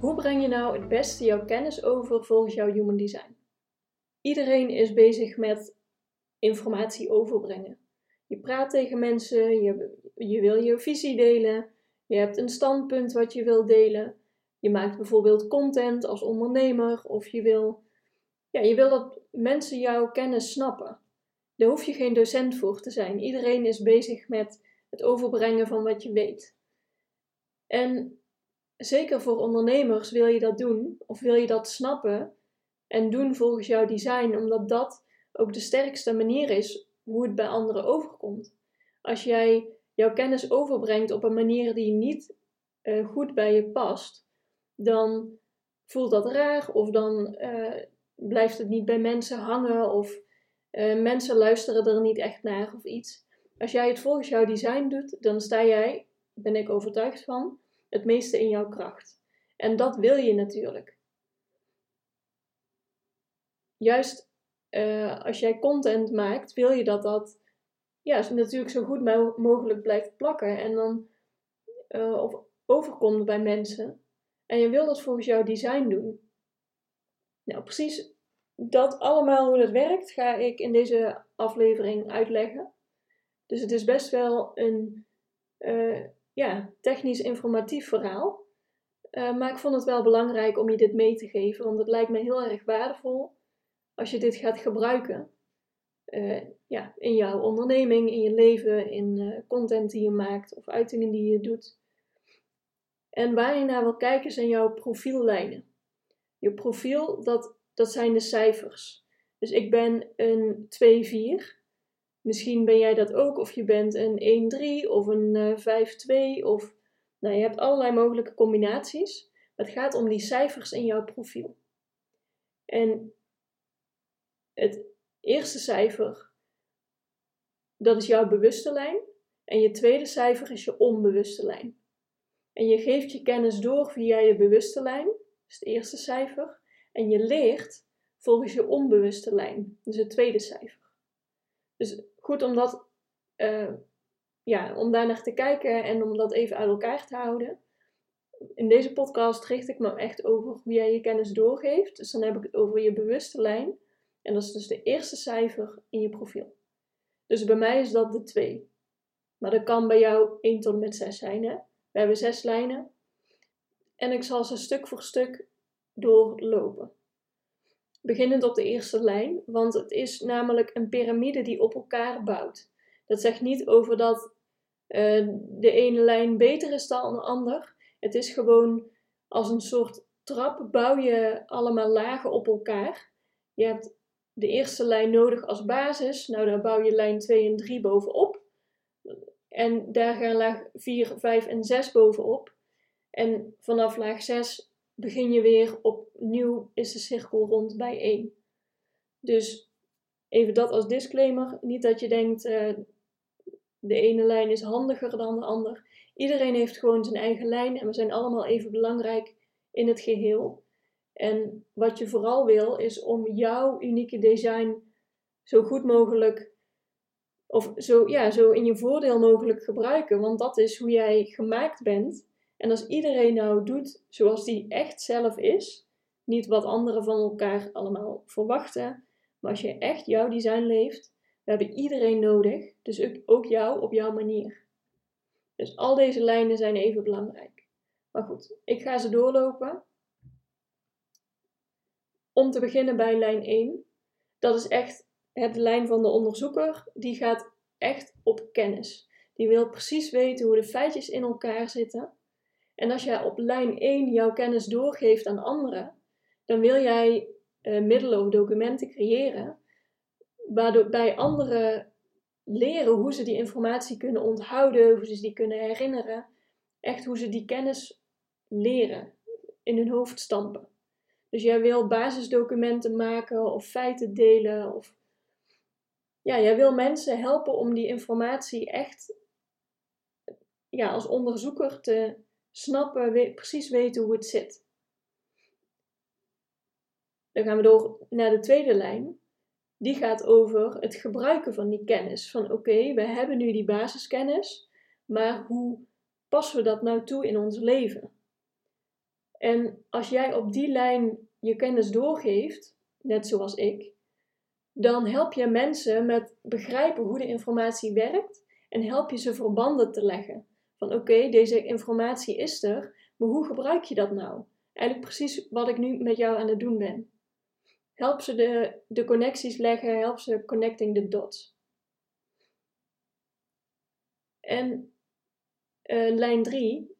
Hoe breng je nou het beste jouw kennis over volgens jouw human design? Iedereen is bezig met informatie overbrengen. Je praat tegen mensen, je, je wil je visie delen, je hebt een standpunt wat je wil delen. Je maakt bijvoorbeeld content als ondernemer of je wil, ja, je wil dat mensen jouw kennis snappen. Daar hoef je geen docent voor te zijn. Iedereen is bezig met het overbrengen van wat je weet. En zeker voor ondernemers wil je dat doen, of wil je dat snappen en doen volgens jouw design, omdat dat ook de sterkste manier is hoe het bij anderen overkomt. Als jij jouw kennis overbrengt op een manier die niet uh, goed bij je past, dan voelt dat raar of dan uh, blijft het niet bij mensen hangen of uh, mensen luisteren er niet echt naar of iets. Als jij het volgens jouw design doet, dan sta jij, ben ik overtuigd van, het meeste in jouw kracht. En dat wil je natuurlijk. Juist uh, als jij content maakt, wil je dat dat ja, natuurlijk zo goed mogelijk blijft plakken en dan uh, overkomt bij mensen. En je wil dat volgens jouw design doen. Nou, precies dat allemaal hoe dat werkt, ga ik in deze aflevering uitleggen. Dus het is best wel een uh, ja, technisch informatief verhaal. Uh, maar ik vond het wel belangrijk om je dit mee te geven, want het lijkt me heel erg waardevol als je dit gaat gebruiken. Uh, ja, in jouw onderneming, in je leven, in uh, content die je maakt of uitingen die je doet. En waar je naar wil kijken zijn jouw profiellijnen. Je profiel, dat, dat zijn de cijfers. Dus ik ben een 2-4. Misschien ben jij dat ook, of je bent een 1-3 of een uh, 5-2 of nou, je hebt allerlei mogelijke combinaties. Het gaat om die cijfers in jouw profiel. En het eerste cijfer, dat is jouw bewuste lijn. En je tweede cijfer is je onbewuste lijn. En je geeft je kennis door via je bewuste lijn, dat is het eerste cijfer. En je leert volgens je onbewuste lijn, dus het tweede cijfer. Dus goed om, dat, uh, ja, om daar naar te kijken en om dat even uit elkaar te houden. In deze podcast richt ik me echt over hoe jij je kennis doorgeeft. Dus dan heb ik het over je bewuste lijn. En dat is dus de eerste cijfer in je profiel. Dus bij mij is dat de 2. Maar dat kan bij jou 1 tot en met 6 zijn. Hè? We hebben 6 lijnen. En ik zal ze stuk voor stuk doorlopen. Beginnend op de eerste lijn, want het is namelijk een piramide die op elkaar bouwt. Dat zegt niet over dat uh, de ene lijn beter is dan de ander. Het is gewoon als een soort trap bouw je allemaal lagen op elkaar. Je hebt de eerste lijn nodig als basis. Nou, daar bouw je lijn 2 en 3 bovenop. En daar gaan laag 4, 5 en 6 bovenop. En vanaf laag 6 begin je weer opnieuw, is de cirkel rond bij 1. Dus even dat als disclaimer. Niet dat je denkt, uh, de ene lijn is handiger dan de ander. Iedereen heeft gewoon zijn eigen lijn en we zijn allemaal even belangrijk in het geheel. En wat je vooral wil is om jouw unieke design zo goed mogelijk of zo, ja, zo in je voordeel mogelijk gebruiken. Want dat is hoe jij gemaakt bent. En als iedereen nou doet zoals die echt zelf is, niet wat anderen van elkaar allemaal verwachten, maar als je echt jouw design leeft, we hebben iedereen nodig, dus ook jou op jouw manier. Dus al deze lijnen zijn even belangrijk. Maar goed, ik ga ze doorlopen. Om te beginnen bij lijn 1. Dat is echt het lijn van de onderzoeker. Die gaat echt op kennis. Die wil precies weten hoe de feitjes in elkaar zitten. En als jij op lijn 1 jouw kennis doorgeeft aan anderen, dan wil jij uh, middelen of documenten creëren waardoor bij anderen leren hoe ze die informatie kunnen onthouden, hoe ze die kunnen herinneren. Echt hoe ze die kennis leren. in hun hoofd stampen. Dus jij wil basisdocumenten maken of feiten delen of ja, jij wil mensen helpen om die informatie echt ja, als onderzoeker te snappen, precies weten hoe het zit. Dan gaan we door naar de tweede lijn. Die gaat over het gebruiken van die kennis. Van oké, we hebben nu die basiskennis, maar hoe passen we dat nou toe in ons leven? En als jij op die lijn je kennis doorgeeft, net zoals ik, dan help je mensen met begrijpen hoe de informatie werkt en help je ze verbanden te leggen. Van oké, deze informatie is er, maar hoe gebruik je dat nou? Eigenlijk precies wat ik nu met jou aan het doen ben. Help ze de, de connecties leggen, help ze connecting the dots. En uh, lijn 3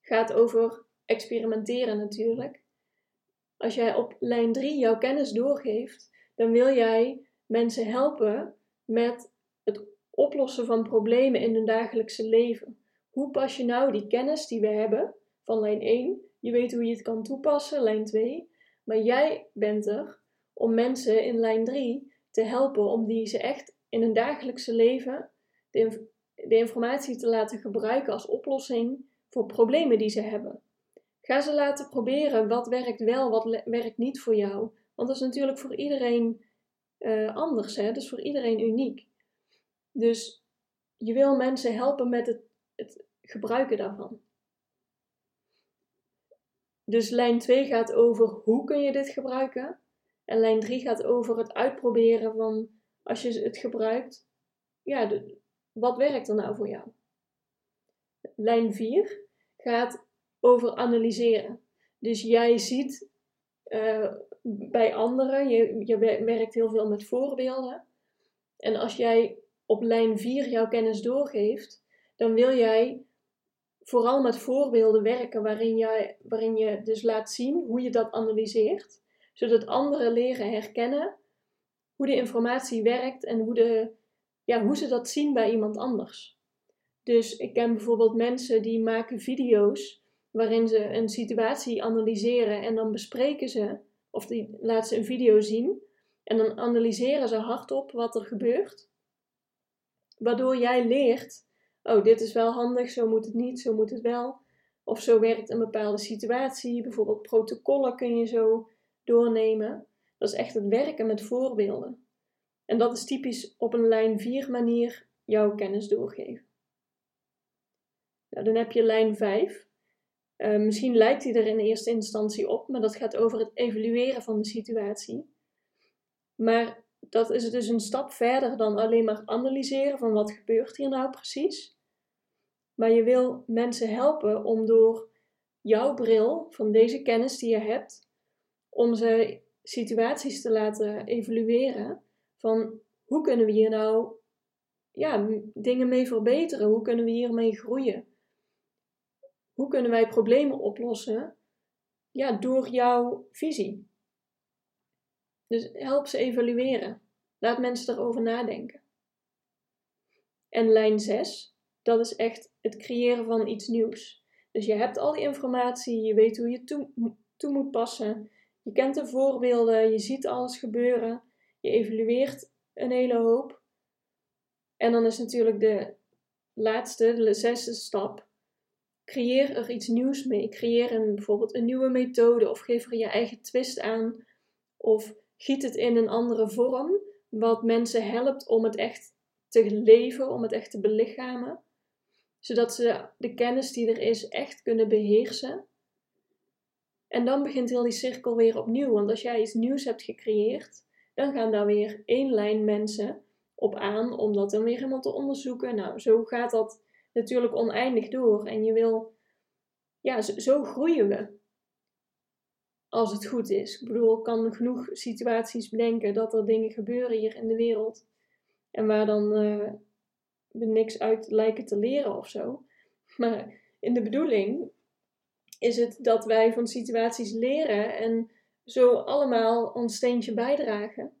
gaat over experimenteren natuurlijk. Als jij op lijn 3 jouw kennis doorgeeft, dan wil jij mensen helpen met het oplossen van problemen in hun dagelijkse leven. Hoe pas je nou die kennis die we hebben van lijn 1? Je weet hoe je het kan toepassen, lijn 2. Maar jij bent er om mensen in lijn 3 te helpen om die ze echt in hun dagelijkse leven de, de informatie te laten gebruiken als oplossing voor problemen die ze hebben. Ga ze laten proberen wat werkt wel, wat werkt niet voor jou. Want dat is natuurlijk voor iedereen uh, anders, hè? dus voor iedereen uniek. Dus je wil mensen helpen met het, het gebruiken daarvan. Dus lijn 2 gaat over hoe kun je dit gebruiken. En lijn 3 gaat over het uitproberen van als je het gebruikt, ja, wat werkt er nou voor jou? Lijn 4 gaat over analyseren. Dus jij ziet uh, bij anderen, je, je werkt heel veel met voorbeelden. En als jij op lijn 4 jouw kennis doorgeeft, dan wil jij vooral met voorbeelden werken waarin, jij, waarin je dus laat zien hoe je dat analyseert, zodat anderen leren herkennen hoe de informatie werkt en hoe, de, ja, hoe ze dat zien bij iemand anders. Dus ik ken bijvoorbeeld mensen die maken video's waarin ze een situatie analyseren en dan bespreken ze, of die laten ze een video zien en dan analyseren ze hardop wat er gebeurt. Waardoor jij leert, oh dit is wel handig, zo moet het niet, zo moet het wel. Of zo werkt een bepaalde situatie, bijvoorbeeld protocollen kun je zo doornemen. Dat is echt het werken met voorbeelden. En dat is typisch op een lijn 4 manier jouw kennis doorgeven. Nou, dan heb je lijn 5. Uh, misschien lijkt hij er in eerste instantie op, maar dat gaat over het evalueren van de situatie. Maar dat is dus een stap verder dan alleen maar analyseren van wat gebeurt hier nou precies. Maar je wil mensen helpen om door jouw bril van deze kennis die je hebt, om ze situaties te laten evalueren van hoe kunnen we hier nou ja, dingen mee verbeteren? Hoe kunnen we hiermee groeien? Hoe kunnen wij problemen oplossen? Ja, door jouw visie. Dus help ze evalueren. Laat mensen erover nadenken. En lijn 6, dat is echt het creëren van iets nieuws. Dus je hebt al die informatie, je weet hoe je toe, toe moet passen, je kent de voorbeelden, je ziet alles gebeuren, je evalueert een hele hoop. En dan is natuurlijk de laatste, de zesde stap, creëer er iets nieuws mee. Creëer een, bijvoorbeeld een nieuwe methode of geef er je eigen twist aan. Of giet het in een andere vorm, wat mensen helpt om het echt te leven, om het echt te belichamen. Zodat ze de kennis die er is echt kunnen beheersen. En dan begint heel die cirkel weer opnieuw. Want als jij iets nieuws hebt gecreëerd, dan gaan daar weer één lijn mensen op aan om dat dan weer helemaal te onderzoeken. Nou, zo gaat dat natuurlijk oneindig door. En je wil, ja, zo, groeien we. Als het goed is. Ik bedoel, ik kan genoeg situaties bedenken dat er dingen gebeuren hier in de wereld. En waar dan uh, niks uit lijken te leren of zo. Maar in de bedoeling is het dat wij van situaties leren en zo allemaal ons steentje bijdragen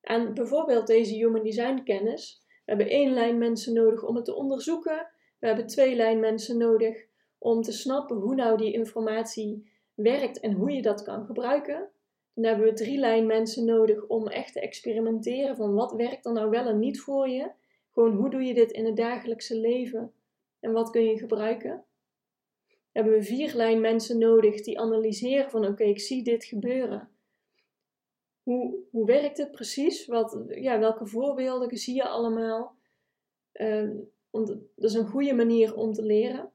aan bijvoorbeeld deze human design kennis. We hebben één lijn mensen nodig om het te onderzoeken. We hebben twee lijn mensen nodig om te snappen hoe nou die informatie werkt en hoe je dat kan gebruiken, dan hebben we drie lijn mensen nodig om echt te experimenteren van wat werkt er nou wel en niet voor je. Hoe doe je dit in het dagelijkse leven en wat kun je gebruiken. Hebben we vier lijn mensen nodig die analyseren van oké, ik zie dit gebeuren. Hoe, hoe werkt het precies? Wat, ja, welke voorbeelden zie je allemaal? Uh, dat is een goede manier om te leren.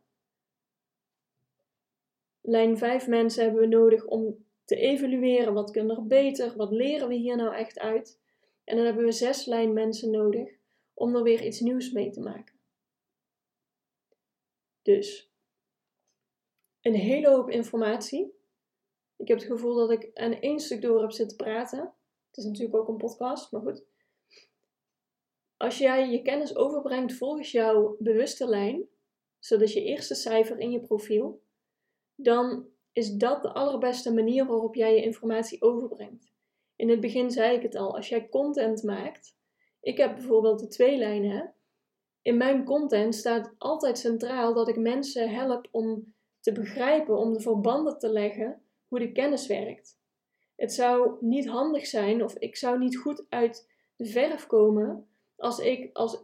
Lijn 5 mensen hebben we nodig om te evalueren. Wat kunnen er beter? Wat leren we hier nou echt uit? En dan hebben we zes lijn mensen nodig om er weer iets nieuws mee te maken. Dus een hele hoop informatie. Ik heb het gevoel dat ik aan één stuk door heb zitten praten. Het is natuurlijk ook een podcast, maar goed. Als jij je kennis overbrengt volgens jouw bewuste lijn, zodat je eerste cijfer in je profiel, dan is dat de allerbeste manier waarop jij je informatie overbrengt. In het begin zei ik het al, als jij content maakt, ik heb bijvoorbeeld de twee lijnen. In mijn content staat altijd centraal dat ik mensen help om te begrijpen, om de verbanden te leggen hoe de kennis werkt. Het zou niet handig zijn of ik zou niet goed uit de verf komen als ik als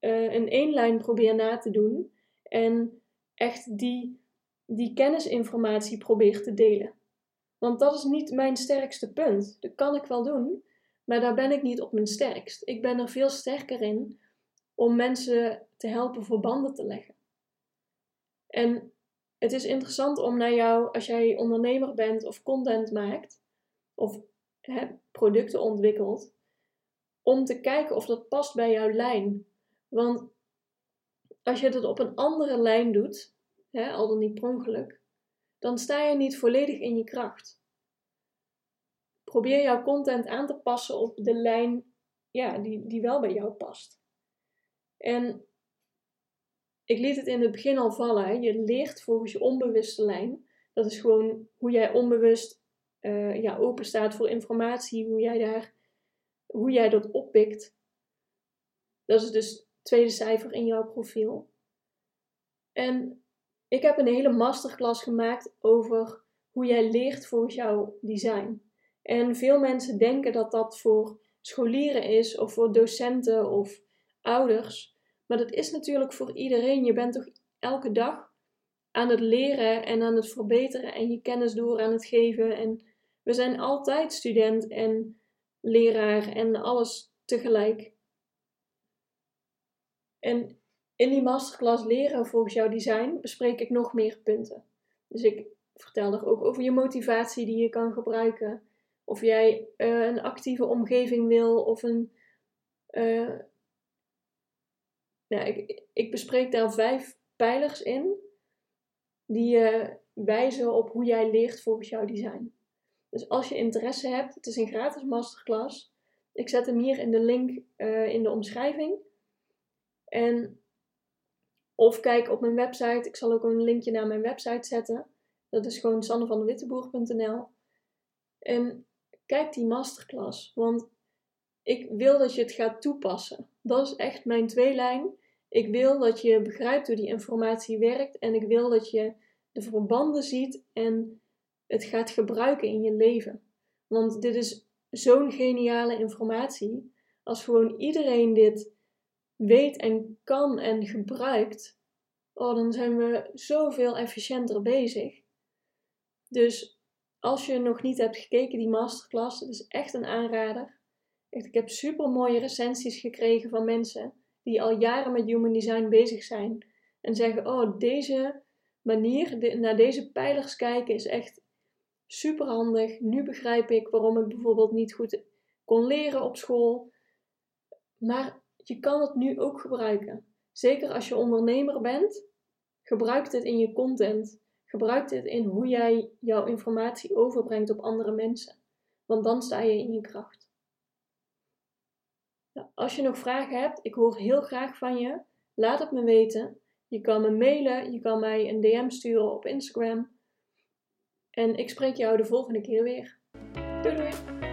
uh, een eenlijn probeer na te doen en echt die die kennisinformatie probeer te delen. Want dat is niet mijn sterkste punt. Dat kan ik wel doen, maar daar ben ik niet op mijn sterkst. Ik ben er veel sterker in om mensen te helpen verbanden te leggen. En het is interessant om naar jou, als jij ondernemer bent of content maakt, of hè, producten ontwikkelt, om te kijken of dat past bij jouw lijn. Want als je het op een andere lijn doet, hè, al dan niet per ongeluk, dan sta je niet volledig in je kracht. Probeer jouw content aan te passen op de lijn ja, die, die wel bij jou past. En ik liet het in het begin al vallen. Je leert volgens je onbewuste lijn. Dat is gewoon hoe jij onbewust uh, ja, open staat voor informatie, hoe jij, daar, hoe jij dat oppikt. Dat is dus het tweede cijfer in jouw profiel. En ik heb een hele masterclass gemaakt over hoe jij leert volgens jouw design. En veel mensen denken dat dat voor scholieren is, of voor docenten of ouders. Maar dat is natuurlijk voor iedereen. Je bent toch elke dag aan het leren en aan het verbeteren en je kennis door aan het geven. En we zijn altijd student en leraar en alles tegelijk. En in die masterclass leren volgens jouw design bespreek ik nog meer punten. Dus ik vertel er ook over je motivatie die je kan gebruiken. Of jij uh, een actieve omgeving wil of een. Uh, nou, ik, ik bespreek daar vijf pijlers in die je wijzen op hoe jij leert volgens jouw design. Dus als je interesse hebt, het is een gratis masterclass. Ik zet hem hier in de link uh, in de omschrijving. En of kijk op mijn website. Ik zal ook een linkje naar mijn website zetten. Dat is gewoon sannevandewitteboer.nl. En kijk die masterclass. Want ik wil dat je het gaat toepassen. Dat is echt mijn tweelijn. Ik wil dat je begrijpt hoe die informatie werkt. En ik wil dat je de verbanden ziet en het gaat gebruiken in je leven. Want dit is zo'n geniale informatie. Als gewoon iedereen dit weet en kan en gebruikt, oh, dan zijn we zoveel efficiënter bezig. Dus als je nog niet hebt gekeken, die masterclass, het is echt een aanrader. ik heb super mooie recensies gekregen van mensen die al jaren met human design bezig zijn. En zeggen: Oh, deze manier, naar deze pijlers kijken is echt super handig. Nu begrijp ik waarom ik bijvoorbeeld niet goed kon leren op school. Maar je kan het nu ook gebruiken. Zeker als je ondernemer bent, gebruik dit in je content. Gebruik dit in hoe jij jouw informatie overbrengt op andere mensen. Want dan sta je in je kracht. Als je nog vragen hebt, ik hoor heel graag van je. Laat het me weten. Je kan me mailen, je kan mij een DM sturen op Instagram. En ik spreek jou de volgende keer weer. Doei!